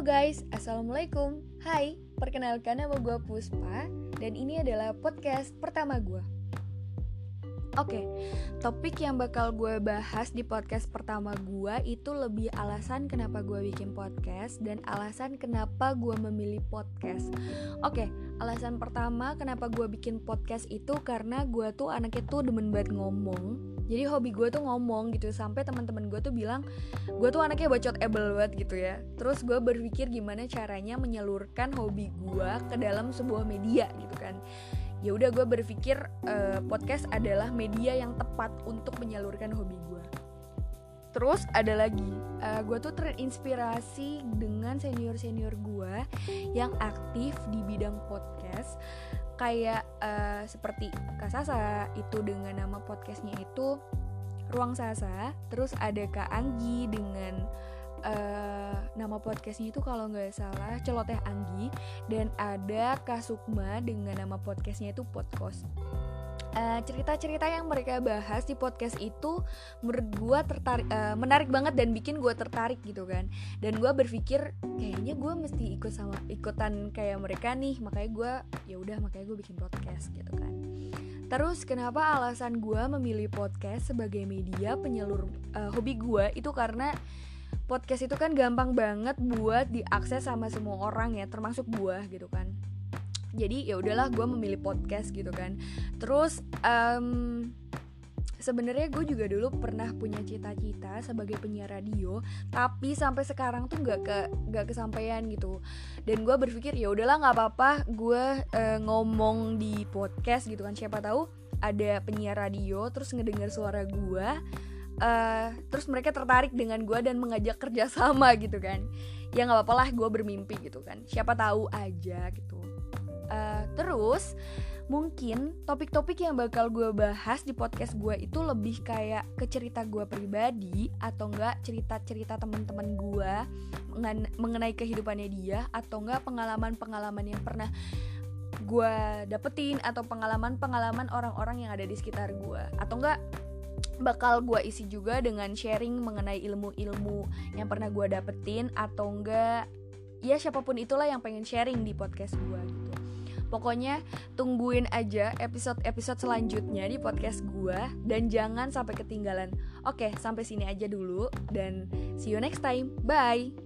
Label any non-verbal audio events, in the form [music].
guys, Assalamualaikum. Hai, perkenalkan nama gue Puspa Dan ini adalah podcast pertama gue Oke, topik yang bakal gue bahas di podcast pertama gue itu lebih alasan kenapa gue bikin podcast dan alasan kenapa gue memilih podcast. Oke, alasan pertama kenapa gue bikin podcast itu karena gue tuh anaknya tuh demen banget ngomong. Jadi hobi gue tuh ngomong gitu sampai teman-teman gue tuh bilang gue tuh anaknya bacot able banget gitu ya. Terus gue berpikir gimana caranya menyalurkan hobi gue ke dalam sebuah media gitu kan ya udah gue berpikir uh, podcast adalah media yang tepat untuk menyalurkan hobi gue terus ada lagi uh, gue tuh terinspirasi dengan senior senior gue yang aktif di bidang podcast. Kayak uh, seperti Kak Sasa itu dengan nama podcastnya itu Ruang Sasa. Terus ada Kak Anggi dengan uh, nama podcastnya itu kalau nggak salah celoteh Anggi dan ada Kasukma dengan nama podcastnya itu Podcast. Uh, cerita-cerita yang mereka bahas di podcast itu menurut tertarik uh, menarik banget dan bikin gue tertarik gitu kan. Dan gue berpikir kayaknya gue mesti ikut sama ikutan kayak mereka nih makanya gue ya udah makanya gue bikin podcast gitu kan. Terus kenapa alasan gue memilih podcast sebagai media penyalur uh, hobi gue itu karena podcast itu kan gampang banget buat diakses sama semua orang ya termasuk gua gitu kan. Jadi ya udahlah gue memilih podcast gitu kan. Terus um, sebenarnya gue juga dulu pernah punya cita-cita sebagai penyiar radio tapi sampai sekarang tuh nggak ke nggak kesampaian gitu. Dan gue berpikir ya udahlah nggak apa-apa gue uh, ngomong di podcast gitu kan. Siapa tahu ada penyiar radio terus ngedengar suara gue uh, terus mereka tertarik dengan gue dan mengajak kerjasama [laughs] gitu kan. Ya nggak apa-apa lah gue bermimpi gitu kan. Siapa tahu aja gitu. Uh, terus mungkin topik-topik yang bakal gue bahas di podcast gue itu lebih kayak ke cerita gue pribadi atau enggak cerita-cerita teman-teman gue mengenai kehidupannya dia atau enggak pengalaman-pengalaman yang pernah gue dapetin atau pengalaman-pengalaman orang-orang yang ada di sekitar gue atau enggak bakal gue isi juga dengan sharing mengenai ilmu-ilmu yang pernah gue dapetin atau enggak. Ya siapa pun itulah yang pengen sharing di podcast gue gitu. Pokoknya tungguin aja episode-episode selanjutnya di podcast gue dan jangan sampai ketinggalan. Oke sampai sini aja dulu dan see you next time. Bye